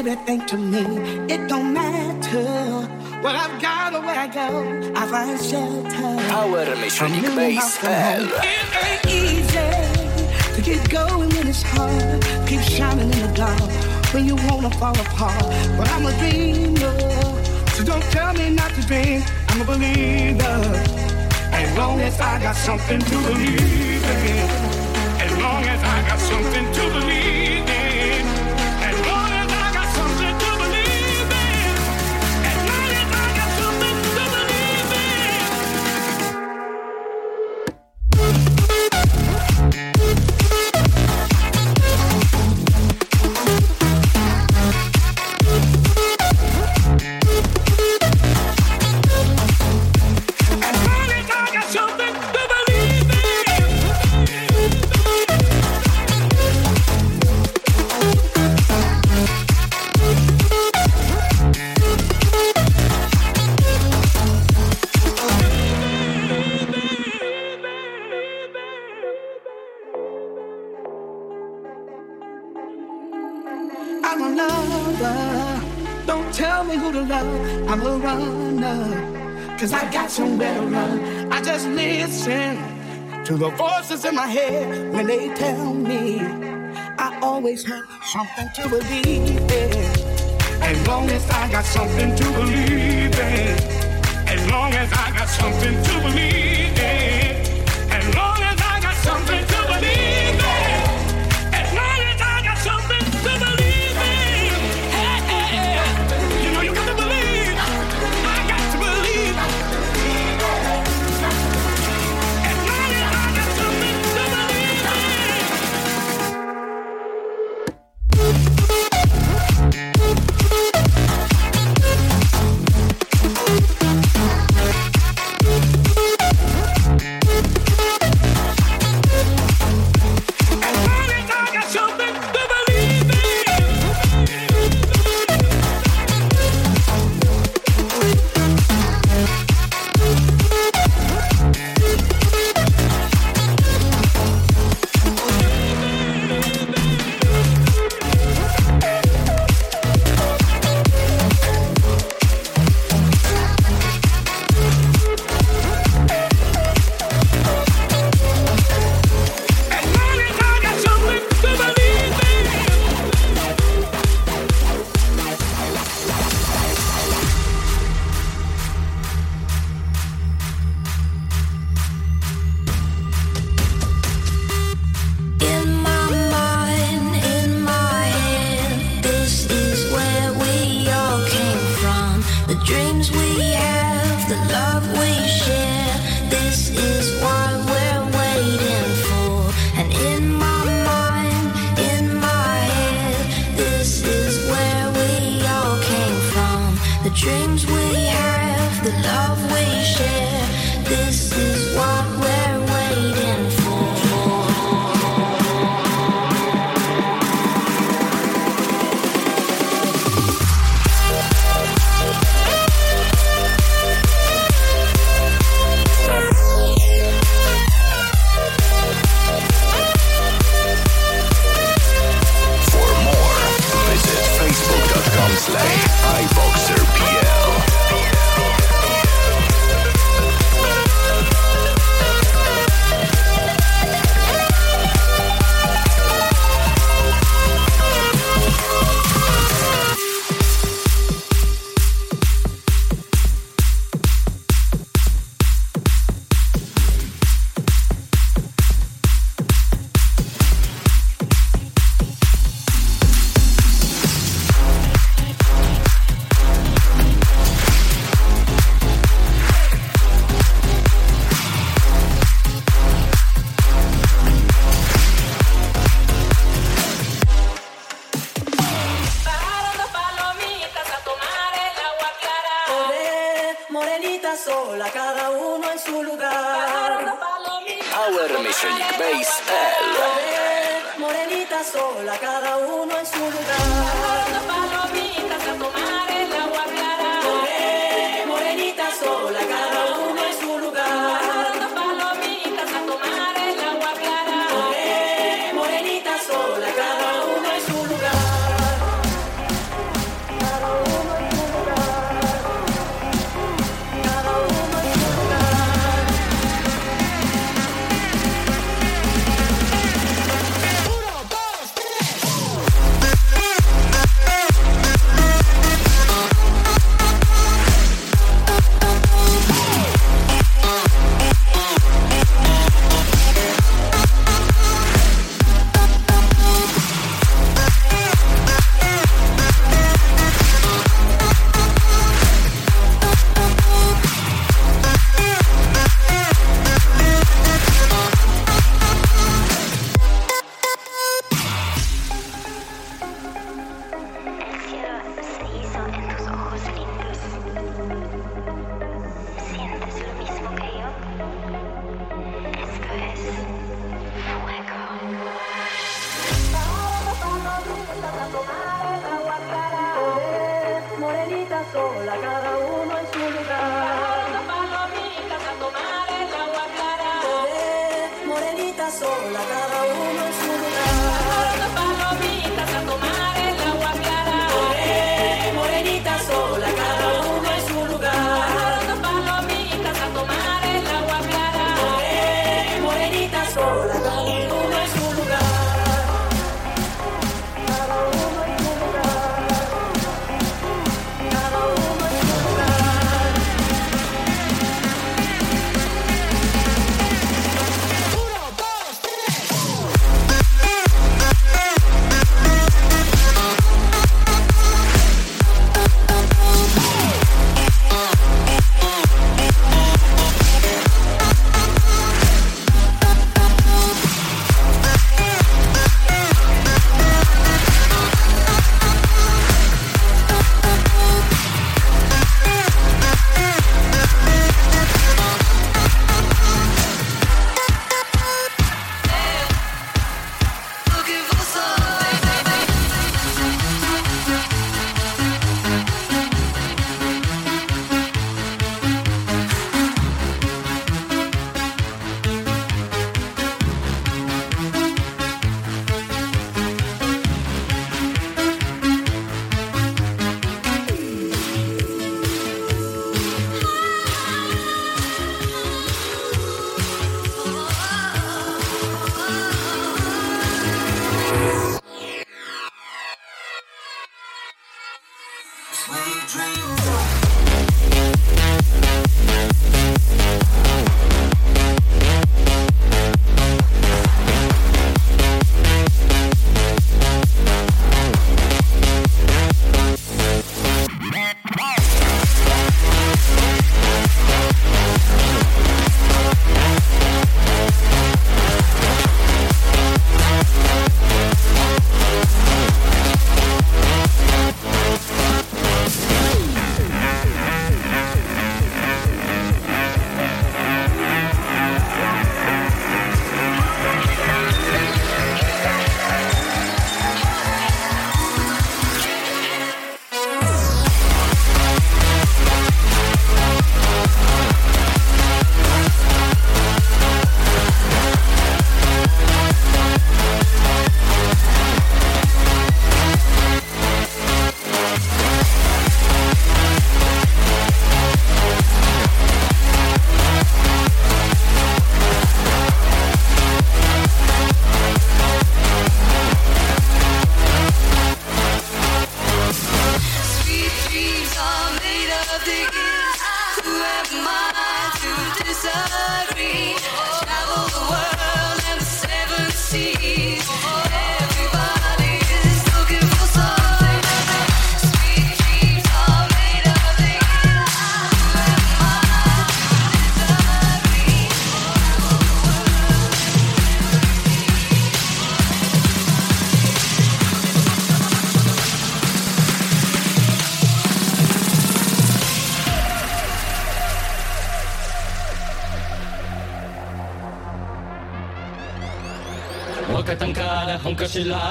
everything to me. It don't matter what I've got or where I go. I find shelter. Power Electronic Bass L. It ain't easy to get going when it's hard. Keep shining in the dark when you wanna fall apart. But I'm a dreamer, so don't tell me not to dream. I'm a believer. As long as I got something to believe in. As long as I got something to believe lover. Don't tell me who to love. I'm a runner. Cause I got somewhere to run. I just listen to the voices in my head when they tell me I always have something to believe in. As long as I got something to believe in. As long as I got something to believe in. This is why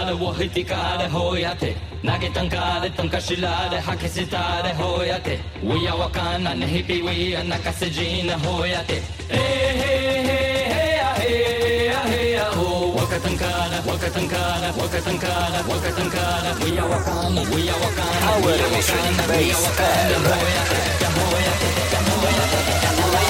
ستاره وهتكاره هويته ناقي تنكاره تنكشلاره حكي ستاره هويته ويا وكانا نهبي ويا نكسجين هويته ايه وكتنكانا وكتنكانا وكتنكانا وكتنكانا ويا وكانا ويا وكانا ويا وكانا ويا وكانا هويته هويته هويته هويته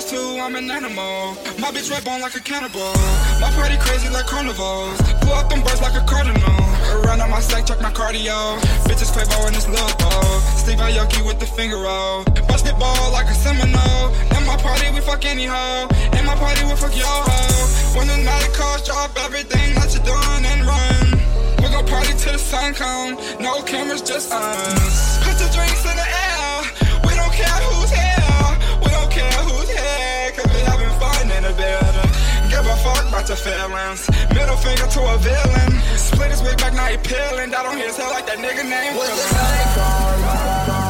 two, I'm an animal. My bitch red bone like a cannibal. My party crazy like carnivals. Pull up them birds like a cardinal. Run on my sack, check my cardio. Bitches Quavo in this little bowl. Steve Aoki with the finger roll. Basketball like a Seminole. In my party, we fuck any hoe. In my party, we fuck your hoe. When the night calls, drop everything that you're doing and run. We gon' party till the sun come. No cameras, just us. Put the drinks in the air. Fuck about your feelings. Middle finger to a villain. Split his wig back, now he peeling. That on his head like that nigga name. In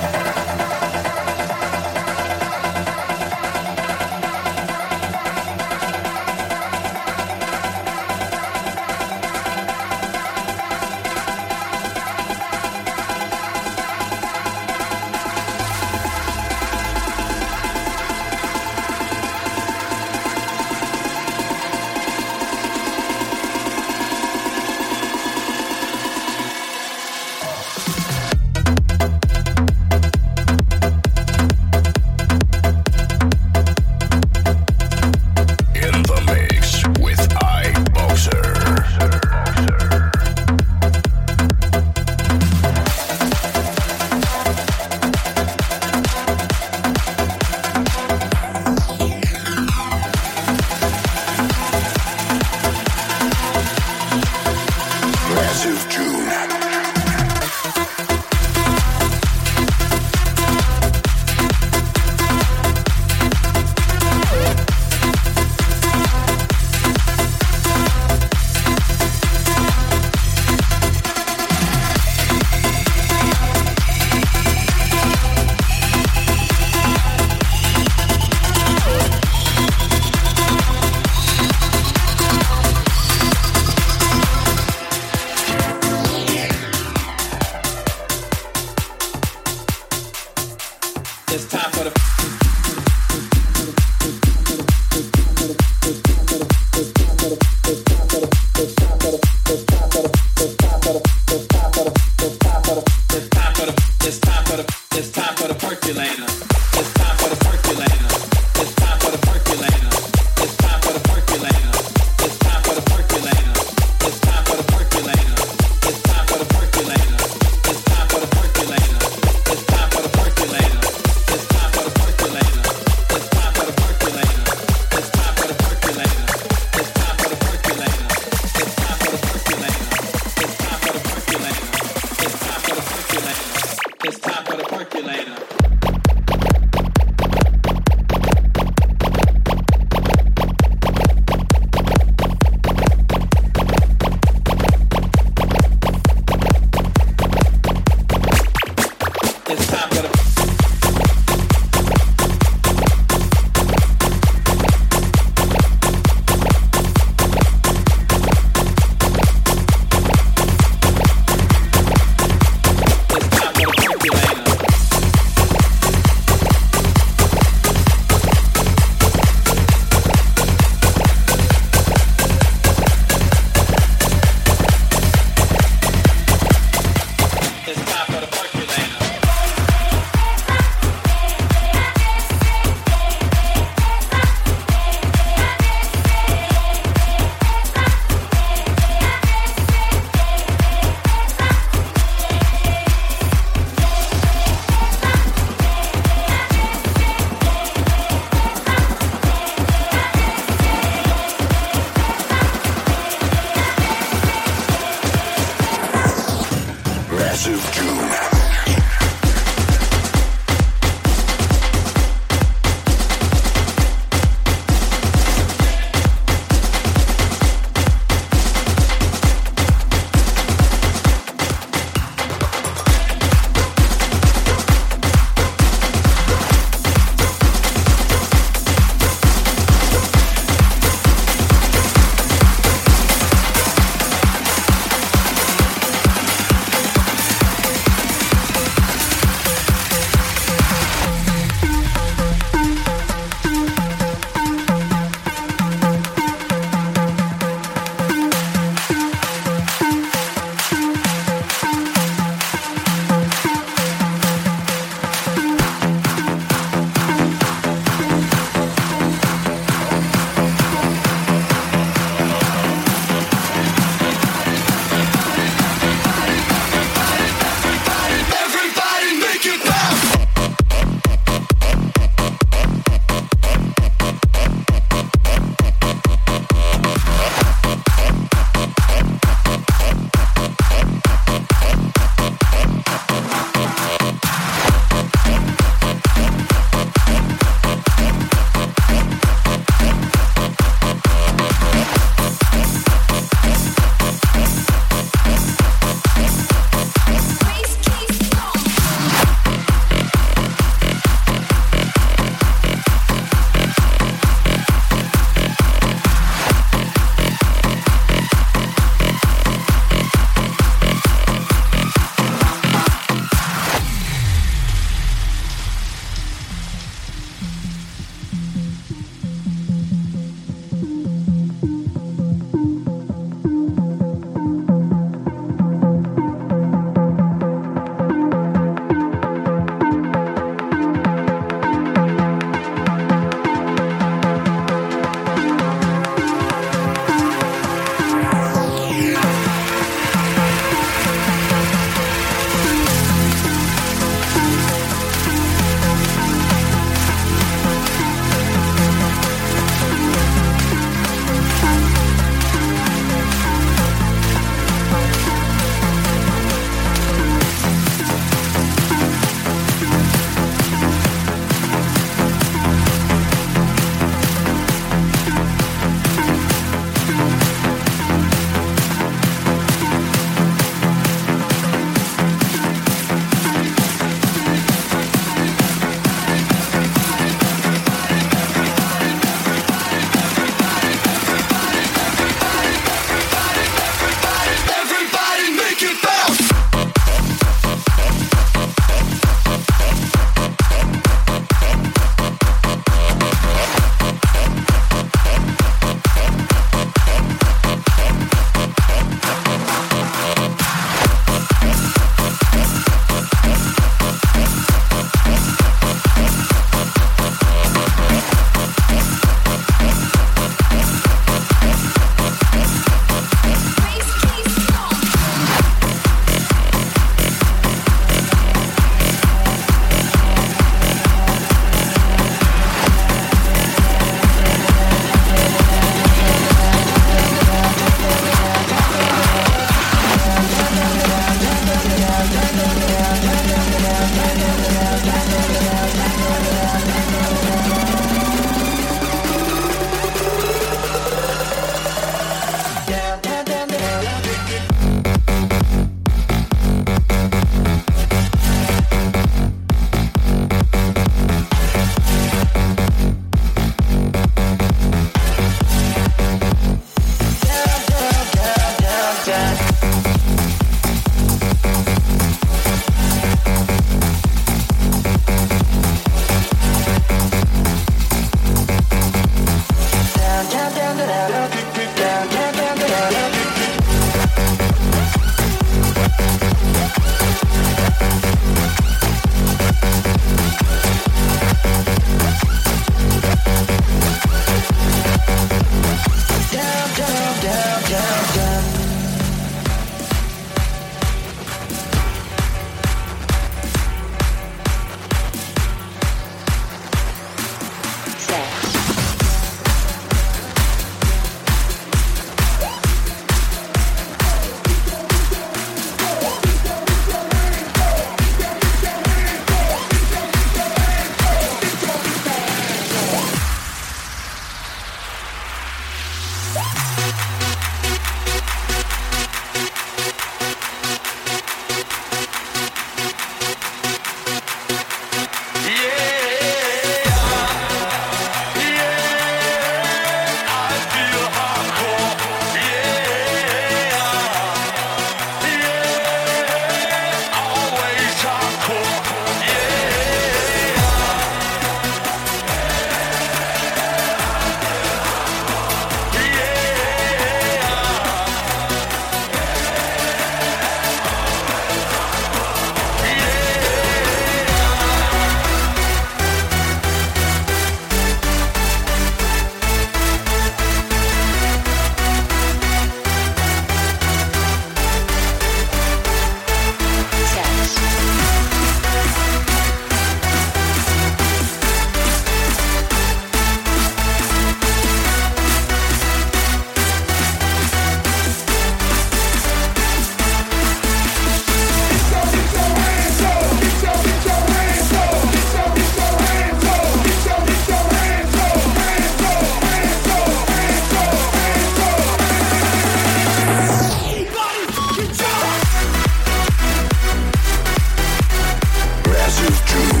is